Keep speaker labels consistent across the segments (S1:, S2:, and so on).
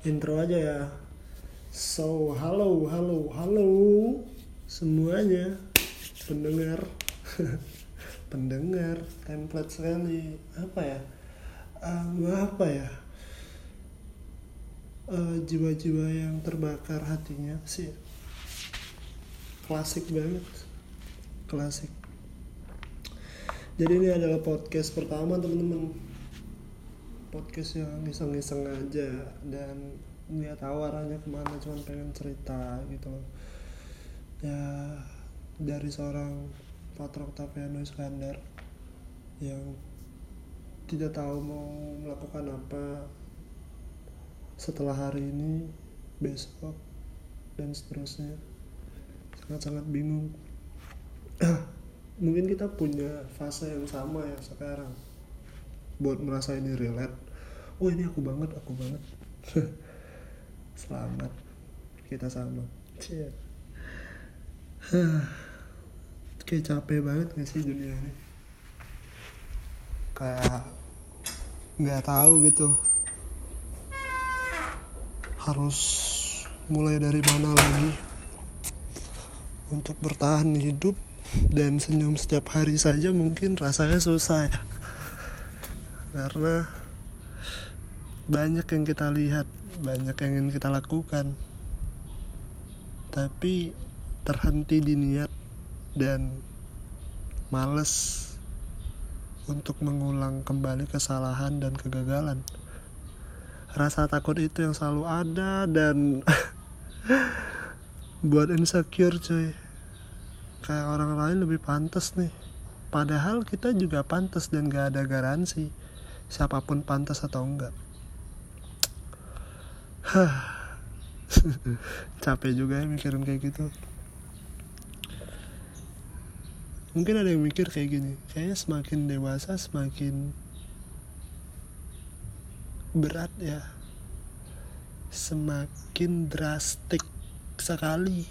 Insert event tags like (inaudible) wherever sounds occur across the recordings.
S1: intro aja ya. So halo halo halo semuanya. Pendengar. (laughs) Pendengar template sekali. Apa ya? Um, apa ya? Uh, jiwa-jiwa yang terbakar hatinya sih. Klasik banget. Klasik. Jadi ini adalah podcast pertama teman-teman podcast yang iseng-iseng aja dan nggak tahu arahnya ke mana cuma pengen cerita gitu ya dari seorang Patrok Tapiano Iskandar yang tidak tahu mau melakukan apa setelah hari ini besok dan seterusnya. Sangat-sangat bingung. (clears throat) Mungkin kita punya fase yang sama ya sekarang buat merasa ini relate. Oh ini aku banget aku banget. (laughs) Selamat. Kita sama. Cie. (sighs) kayak capek banget gak sih dunia ini? Kayak nggak tahu gitu. Harus mulai dari mana lagi untuk bertahan hidup dan senyum setiap hari saja mungkin rasanya susah ya karena banyak yang kita lihat banyak yang ingin kita lakukan. Tapi terhenti di niat dan males untuk mengulang kembali kesalahan dan kegagalan. Rasa takut itu yang selalu ada dan (laughs) buat insecure cuy. Kayak orang lain lebih pantas nih. Padahal kita juga pantas dan gak ada garansi siapa pun pantas atau enggak. (laughs) Capek juga ya mikirin kayak gitu. Mungkin ada yang mikir kayak gini kayaknya semakin dewasa semakin berat ya. Semakin drastik sekali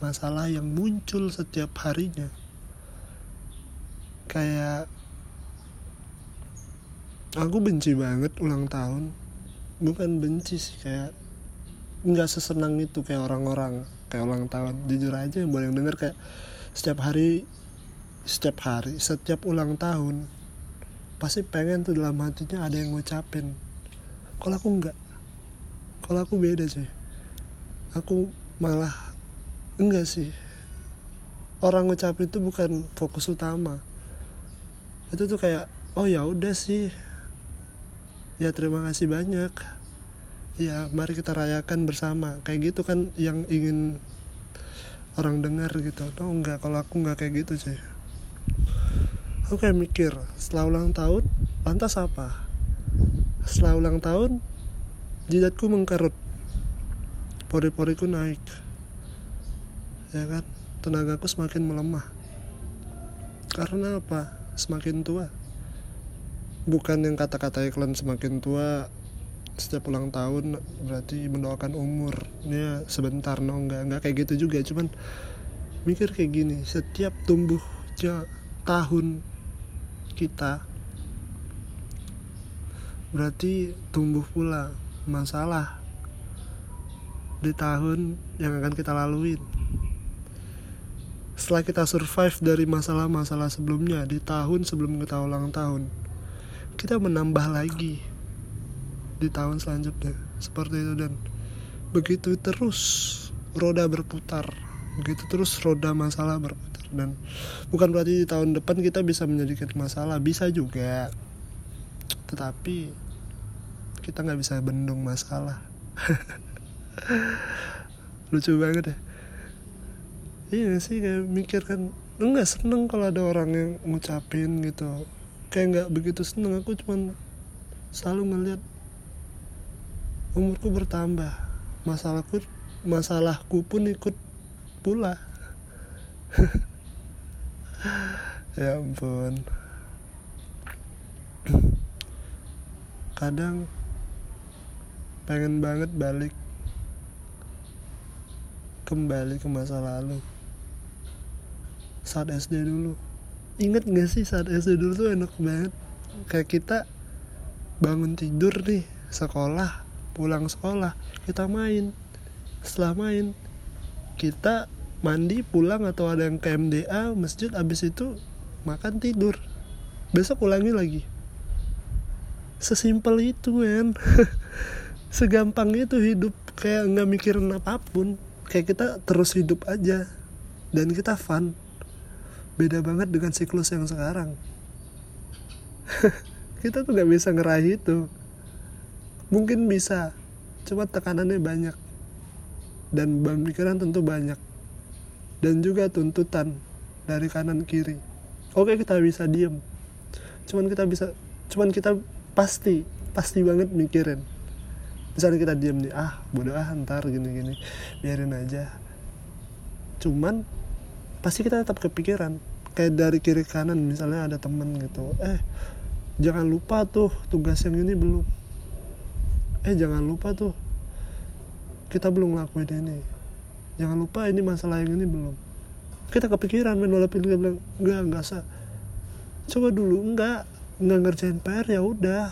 S1: masalah yang muncul setiap harinya. Kayak aku benci banget ulang tahun. Bukan benci sih kayak nggak sesenang itu kayak orang-orang kayak ulang tahun. Jujur aja yang boleh denger kayak setiap hari setiap hari setiap ulang tahun pasti pengen tuh dalam hatinya ada yang ngucapin. Kalau aku nggak kalau aku beda sih. Aku malah enggak sih. Orang ngucapin itu bukan fokus utama. Itu tuh kayak oh ya udah sih ya terima kasih banyak. Ya mari kita rayakan bersama. Kayak gitu kan yang ingin orang dengar gitu. Oh enggak kalau aku enggak kayak gitu sih. Aku kayak mikir setelah ulang tahun lantas apa? Setelah ulang tahun jidatku mengkerut. Pori-poriku naik. Ya kan? Tenagaku semakin melemah. Karena apa? Semakin tua bukan yang kata-kata iklan semakin tua setiap ulang tahun berarti mendoakan umurnya sebentar. No enggak enggak kayak gitu juga. Cuman mikir kayak gini setiap tumbuhnya tahun kita berarti tumbuh pula masalah di tahun yang akan kita lalui setelah kita survive dari masalah-masalah sebelumnya di tahun sebelum kita ulang tahun kita menambah lagi di tahun selanjutnya. Seperti itu dan. Begitu terus roda berputar. Begitu terus roda masalah berputar dan. Bukan berarti di tahun depan kita bisa menjadikan masalah. Bisa juga. Tetapi kita nggak bisa bendung masalah. (laughs) Lucu banget ya. Iya sih kayak mikir kan enggak seneng kalau ada orang yang ngucapin gitu kayak nggak begitu seneng. Aku cuman selalu ngeliat umurku bertambah. Masalahku masalahku pun ikut pula. (laughs) Ya ampun. Kadang pengen banget balik kembali ke masa lalu. Saat SD dulu Ingat gak sih saat SD dulu tuh enak banget? Kayak kita bangun tidur nih sekolah pulang sekolah kita main. Setelah main kita mandi pulang atau ada yang ke MDA masjid abis itu makan tidur. Besok ulangi lagi. Sesimpel itu men. (laughs) Segampang itu hidup kayak nggak mikirin apa pun. Kayak kita terus hidup aja. Dan kita fun beda banget dengan siklus yang sekarang. (laughs) Kita tuh nggak bisa ngeraih itu. Mungkin bisa cuma tekanannya banyak. Dan pemikiran tentu banyak. Dan juga tuntutan dari kanan kiri. Oke kita bisa diem. Cuman kita bisa cuman kita pasti pasti banget mikirin. Misalnya kita diem nih ah bodoh ah ntar gini gini biarin aja. Cuman pasti kita tetap kepikiran. Kayak dari kiri kanan misalnya ada temen gitu. Eh jangan lupa tuh tugas yang ini belum. Eh jangan lupa tuh kita belum ngelakuin ini. Jangan lupa ini masalah yang ini belum. Kita kepikiran main walaupun kita bilang enggak enggak sah coba dulu. Enggak enggak ngerjain PR ya udah.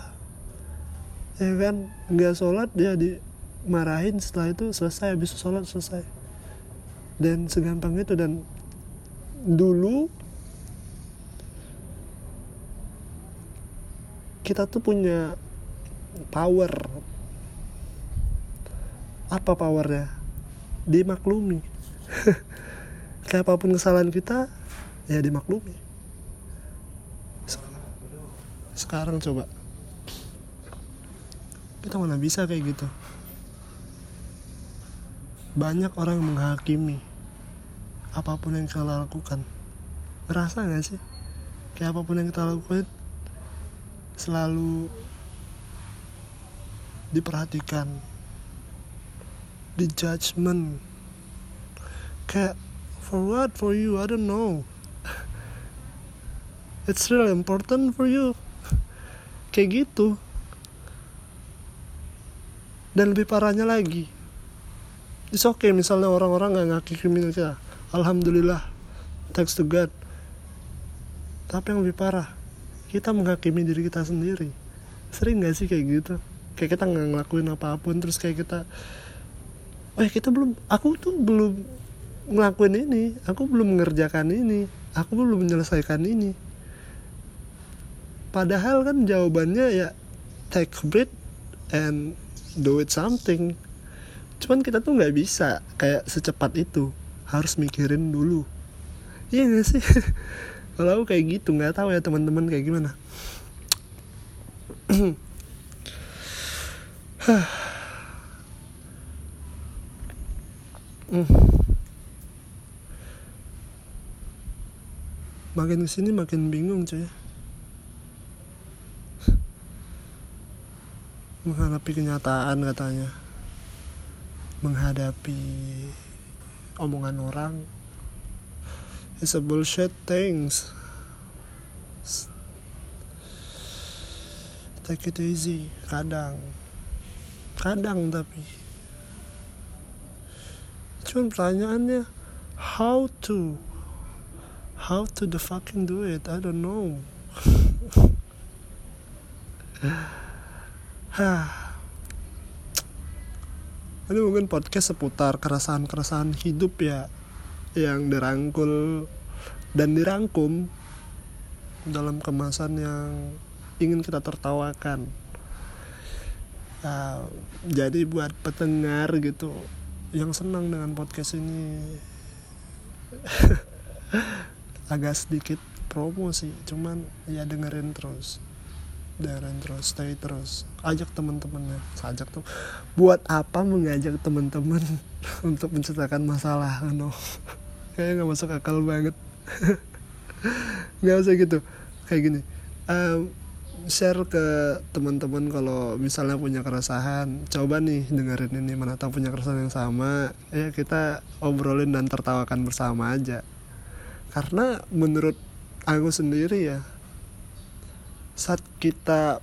S1: Ya kan? Enggak sholat dia dimarahin. Setelah itu selesai. Habis sholat selesai. Dan segampang itu dan dulu kita tuh punya power. Apa powernya? Dimaklumi. (laughs) Kayak apa pun kesalahan kita ya dimaklumi. Sekarang coba. Kita mana bisa kayak gitu? Banyak orang menghakimi apa pun yang kita lakukan. Ngerasa gak sih? Kayak apa pun yang kita lakukan selalu diperhatikan. Di judgment kayak for what? For you? I don't know. (laughs) It's really important for you. (laughs) Kayak gitu. Dan lebih parahnya lagi. It's okay misalnya orang-orang nggak ngaki kriminal kita alhamdulillah. Thanks to God. Tapi yang lebih parah kita menghakimi diri kita sendiri. Sering gak sih kayak gitu? Kayak kita nggak ngelakuin apa pun terus kayak kita ya kita belum aku tuh belum ngelakuin ini aku belum mengerjakan ini aku belum menyelesaikan ini. Padahal kan jawabannya ya take a breath and do it something. Cuman kita tuh nggak bisa kayak secepat itu harus mikirin dulu. Iya gak sih? (laughs) Kalau aku kayak gitu nggak tahu ya teman-teman kayak gimana. (clears throat) Makin ke sini makin bingung cuy. Menghadapi kenyataan katanya. Menghadapi omongan orang. Is a bullshit things. Take it easy. Kadang. Kadang tapi. Cuman pertanyaannya how to how to the fucking do it? I don't know. (laughs) (sighs) (sighs) (sighs) Ini mungkin podcast seputar keresahan-keresahan hidup ya yang dirangkul dan dirangkum dalam kemasan yang ingin kita tertawakan. Uh, jadi buat pendengar gitu yang senang dengan podcast ini (laughs) agak sedikit promo sih, cuman ya dengerin terus dengerin terus stay terus. Ajak teman-temannya. Ajak tuh. Buat apa mengajak teman-teman (laughs) untuk menceritakan masalah no (laughs) kayaknya nggak masuk akal banget. (laughs) Nggak usah gitu. Kayak gini. Um, share ke teman-teman kalau misalnya punya keresahan. Coba nih dengerin ini mana tahu punya keresahan yang sama. Ya kita obrolin dan tertawakan bersama aja. Karena menurut aku sendiri ya saat kita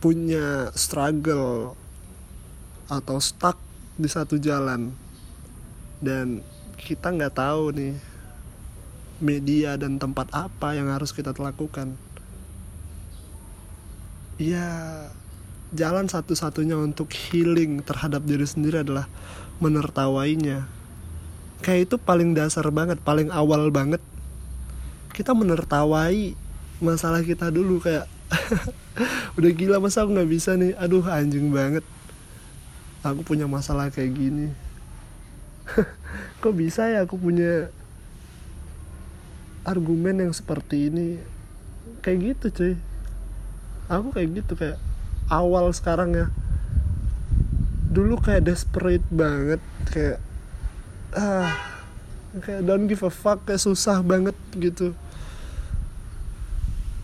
S1: punya struggle atau stuck di satu jalan dan kita nggak tahu nih media dan tempat apa yang harus kita lakukan. Ya jalan satu-satunya untuk healing terhadap diri sendiri adalah menertawainya. Kayak itu paling dasar banget paling awal banget. Kita menertawai masalah kita dulu kayak (laughs) udah gila masa aku nggak bisa nih? Aduh anjing banget. Aku punya masalah kayak gini. (laughs) Kok bisa ya aku punya argumen yang seperti ini? Kayak gitu cuy. Aku kayak gitu kayak awal sekarang ya. Dulu kayak desperate banget kayak ah kayak don't give a fuck kayak susah banget gitu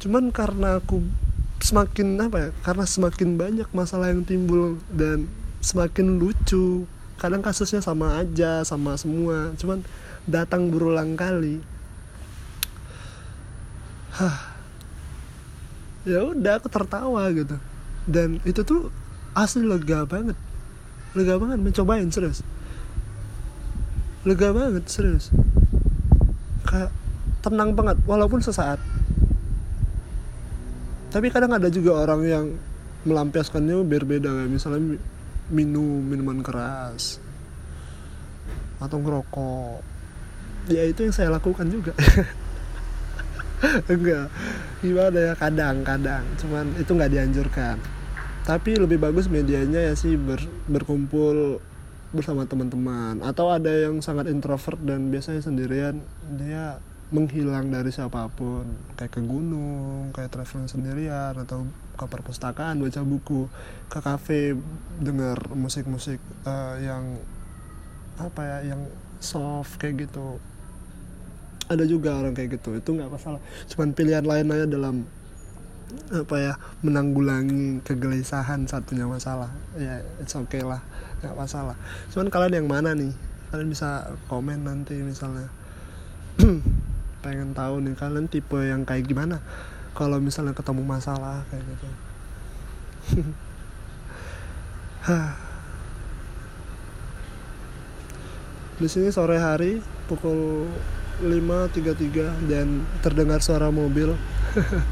S1: cuman karena aku semakin apa ya karena semakin banyak masalah yang timbul dan semakin lucu kadang kasusnya sama aja sama semua. Cuman datang berulang kali. Hah. Ya udah aku tertawa gitu. Dan itu tuh asli lega banget. Lega banget mencobain serius. Lega banget serius. Kayak tenang banget walaupun sesaat tapi kadang ada juga orang yang melampiaskannya berbeda kayak misalnya minum minuman keras atau ngerokok. Ya itu yang saya lakukan juga. (laughs) Enggak. Gimana ya? Kadang-kadang cuman itu nggak dianjurkan. Tapi lebih bagus medianya ya sih ber, berkumpul bersama teman-teman. Atau ada yang sangat introvert dan biasanya sendirian dia menghilang dari siapa pun. Kayak ke gunung kayak traveling sendirian atau ke perpustakaan baca buku ke kafe dengar musik-musik uh, yang apa ya yang soft kayak gitu. Ada juga orang kayak gitu itu nggak masalah. Cuman pilihan lain aja dalam apa ya menanggulangi kegelisahan saat punya masalah. Ya it's okay lah nggak masalah. Cuman kalian yang mana nih? Kalian bisa komen nanti misalnya (clears throat) pengen tahu nih kalian tipe yang kayak gimana? Kalau misalnya ketemu masalah kayak gitu. (laughs) Di sini sore hari pukul 5.33 dan terdengar suara mobil.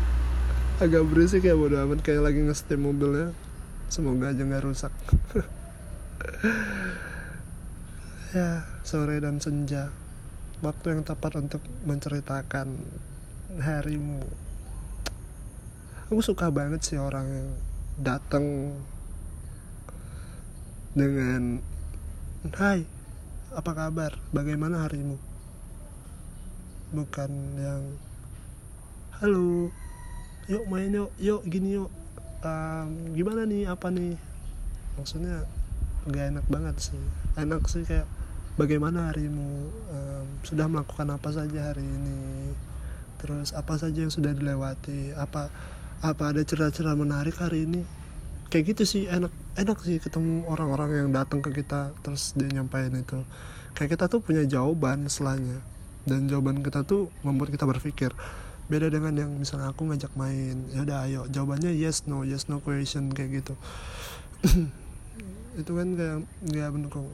S1: (laughs) Agak berisik ya bodo amat kayak lagi ngestim mobilnya. Semoga aja nggak rusak. (laughs) Ya sore dan senja waktu yang tepat untuk menceritakan harimu. Aku suka banget sih orang yang datang dengan Hai apa kabar? Bagaimana harimu? Bukan yang halo yuk main yuk yuk gini yuk um, gimana nih apa nih? Maksudnya gak enak banget sih. Enak sih kayak bagaimana harimu? Um, sudah melakukan apa saja hari ini? Terus apa saja yang sudah dilewati? Apa apa ada cerita-cerita menarik hari ini? Kayak gitu sih enak enak sih ketemu orang-orang yang datang ke kita terus dia nyampain itu. Kayak kita tuh punya jawaban setelahnya dan jawaban kita tuh membuat kita berpikir. Beda dengan yang misalnya aku ngajak main ya udah ayo. Jawabannya yes no yes no question kayak gitu. (clears throat) Itu kan kayak nggak mendukung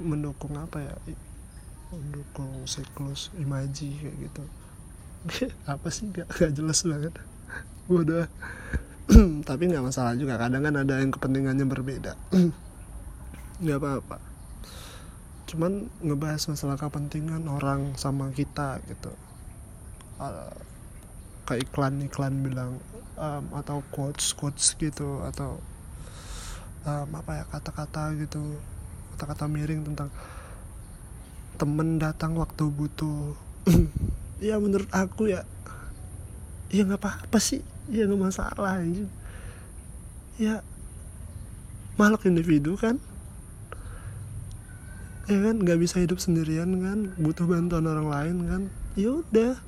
S1: mendukung apa ya? Mendukung siklus imaji kayak gitu. (laughs) Apa sih? Gak, gak jelas banget. Udah (clears throat) tapi nggak masalah juga kadang kan ada yang kepentingannya berbeda. (clears throat) Nggak apa-apa. Cuman ngebahas masalah kepentingan orang sama kita gitu. Uh, kayak iklan-iklan bilang um, atau quotes quotes gitu atau um, apa ya kata-kata gitu kata-kata miring tentang temen datang waktu butuh. (clears throat) Ya menurut aku ya ya nggak apa-apa sih. Ya nggak masalah aja ya makhluk individu kan. Ya kan nggak bisa hidup sendirian kan. Butuh bantuan orang lain kan. Ya udah.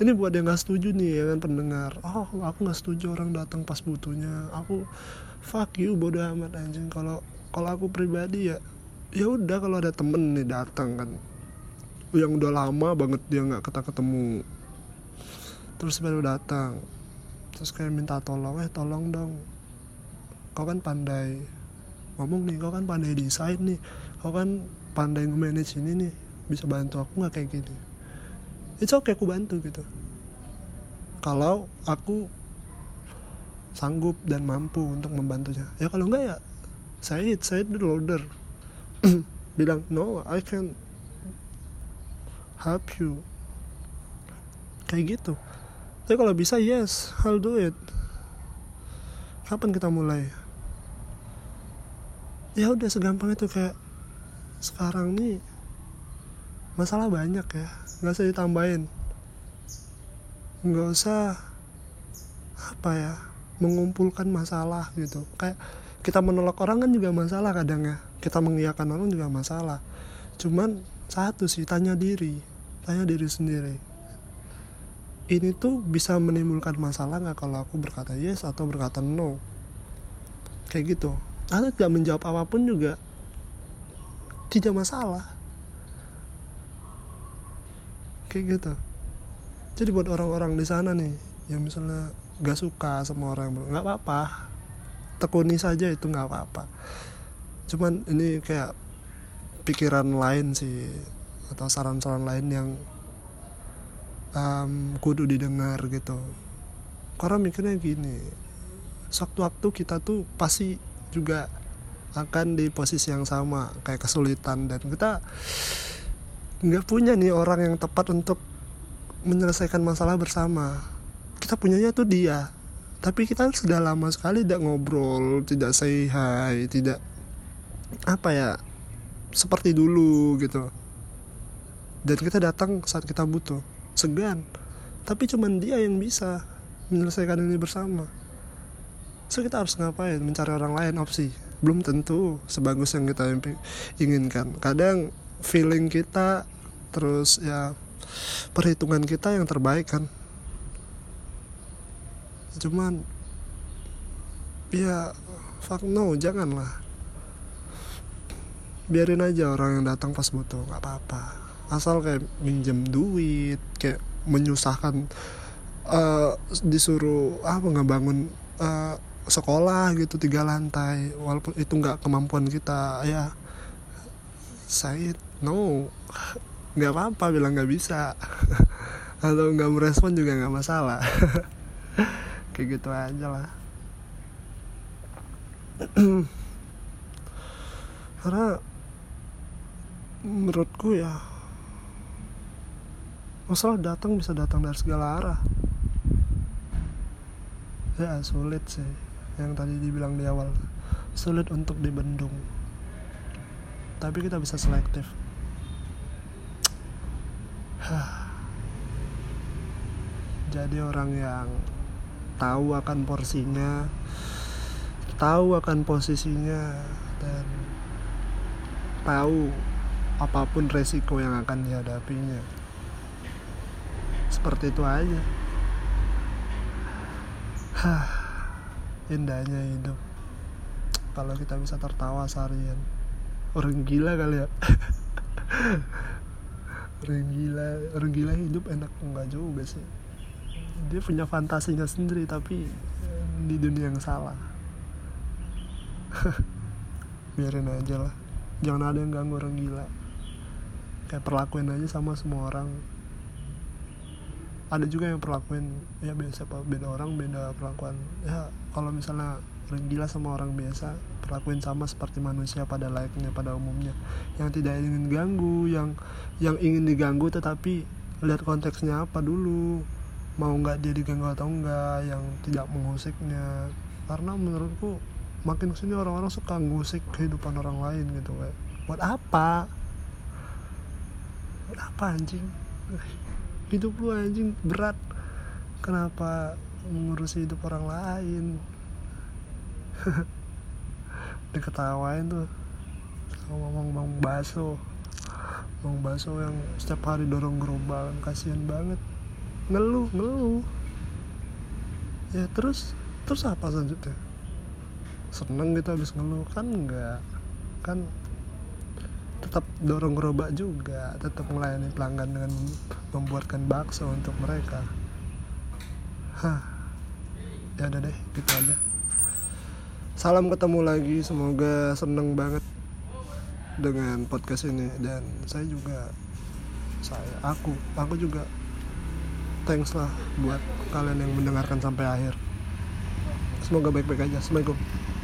S1: Ini buat yang nggak setuju nih ya kan pendengar. Oh aku nggak setuju orang datang pas butuhnya. Aku fuck you bodoh amat anjing. Kalau kalau aku pribadi ya ya udah kalau ada temen nih datang kan. Yang udah lama banget dia nggak ketemu ketemu. Terus baru datang. Terus kayak minta tolong eh tolong dong. Kau kan pandai ngomong nih kau kan pandai desain nih. Kau kan pandai nge-manage ini nih. Bisa bantu aku nggak kayak gini? Itu oke okay, aku bantu gitu. Kalau aku sanggup dan mampu untuk membantunya. Ya kalau enggak ya saya saya the loader. (clears throat) Bilang no I can help you. Kayak gitu. Tapi kalau bisa yes I'll do it. Kapan kita mulai? Ya udah segampang itu kayak sekarang nih masalah banyak ya. Nggak usah ditambahin. Nggak usah apa ya mengumpulkan masalah gitu. Kayak kita menolak orang kan juga masalah kadang ya. Kita mengiyakan orang juga masalah. Cuman satu sih tanya diri. Tanya diri sendiri. Ini tuh bisa menimbulkan masalah nggak kalau aku berkata yes atau berkata no? Kayak gitu. Atau tidak menjawab apa pun juga tidak masalah. Kayak gitu. Jadi buat orang-orang di sana nih yang misalnya gak suka sama orang nggak apa-apa tekuni saja itu nggak apa-apa. Cuman ini kayak pikiran lain sih atau saran-saran lain yang um, kudu didengar gitu. Karena mikirnya gini sewaktu-waktu kita tuh pasti juga akan di posisi yang sama kayak kesulitan. Dan kita nggak punya nih orang yang tepat untuk menyelesaikan masalah bersama. Kita punyanya tuh dia tapi kita sudah lama sekali tidak ngobrol tidak say hi tidak apa ya seperti dulu gitu. Dan kita datang saat kita butuh segan. Tapi cuman dia yang bisa menyelesaikan ini bersama. So kita harus ngapain? Mencari orang lain opsi. Belum tentu sebagus yang kita inginkan. Kadang feeling kita terus ya perhitungan kita yang terbaik kan cuman ya fuck no janganlah. Biarin aja orang yang datang pas butuh nggak apa-apa. Asal kayak minjem duit kayak menyusahkan uh, disuruh apa ngebangun uh, sekolah gitu tiga lantai. Walaupun itu nggak kemampuan kita ya. Saya no. Nggak apa-apa bilang nggak bisa. (laughs) Atau nggak merespon juga nggak masalah (laughs) kayak gitu aja lah. Karena menurutku ya masalah datang bisa datang dari segala arah. Ya sulit sih. Yang tadi dibilang di awal sulit untuk dibendung. Tapi kita bisa selektif. Jadi orang yang tahu akan porsinya tahu akan posisinya dan tahu apa pun resiko yang akan dihadapinya. Seperti itu aja. Hah, indahnya hidup. Kalau kita bisa tertawa seharian. Orang gila kali ya. (laughs) Orang gila orang gila hidup enak enggak juga sih dia punya fantasinya sendiri tapi di dunia yang salah. (laughs) Biarin aja lah. Jangan ada yang ganggu orang gila. Kayak perlakuin aja sama semua orang. Ada juga yang perlakuin ya biasa beda orang beda perlakuan. Ya kalau misalnya orang gila sama orang biasa perlakuin sama seperti manusia pada layaknya pada umumnya. Yang tidak ingin ganggu yang yang ingin diganggu tetapi lihat konteksnya apa dulu mau nggak dia diganggu atau enggak yang tidak mengusiknya karena menurutku makin ke sini orang-orang suka ngusik kehidupan orang lain gitu kayak buat apa? Buat apa anjing? (laughs) Hidup lu anjing berat. Kenapa mengurusi hidup orang lain? (laughs) Diketawain tuh. Sama ngomong bang baso. Bang baso yang setiap hari dorong gerobak kasihan banget ngeluh ngeluh. Ya terus terus apa selanjutnya? Seneng gitu habis ngeluh. Kan enggak. Kan tetap dorong gerobak juga. Tetap melayani pelanggan dengan membuatkan bakso untuk mereka. Hah. Ya udah deh gitu aja. Salam ketemu lagi. Semoga seneng banget dengan podcast ini. Dan saya juga saya aku aku juga thanks lah buat kalian yang mendengarkan sampai akhir. Semoga baik-baik aja. Assalamualaikum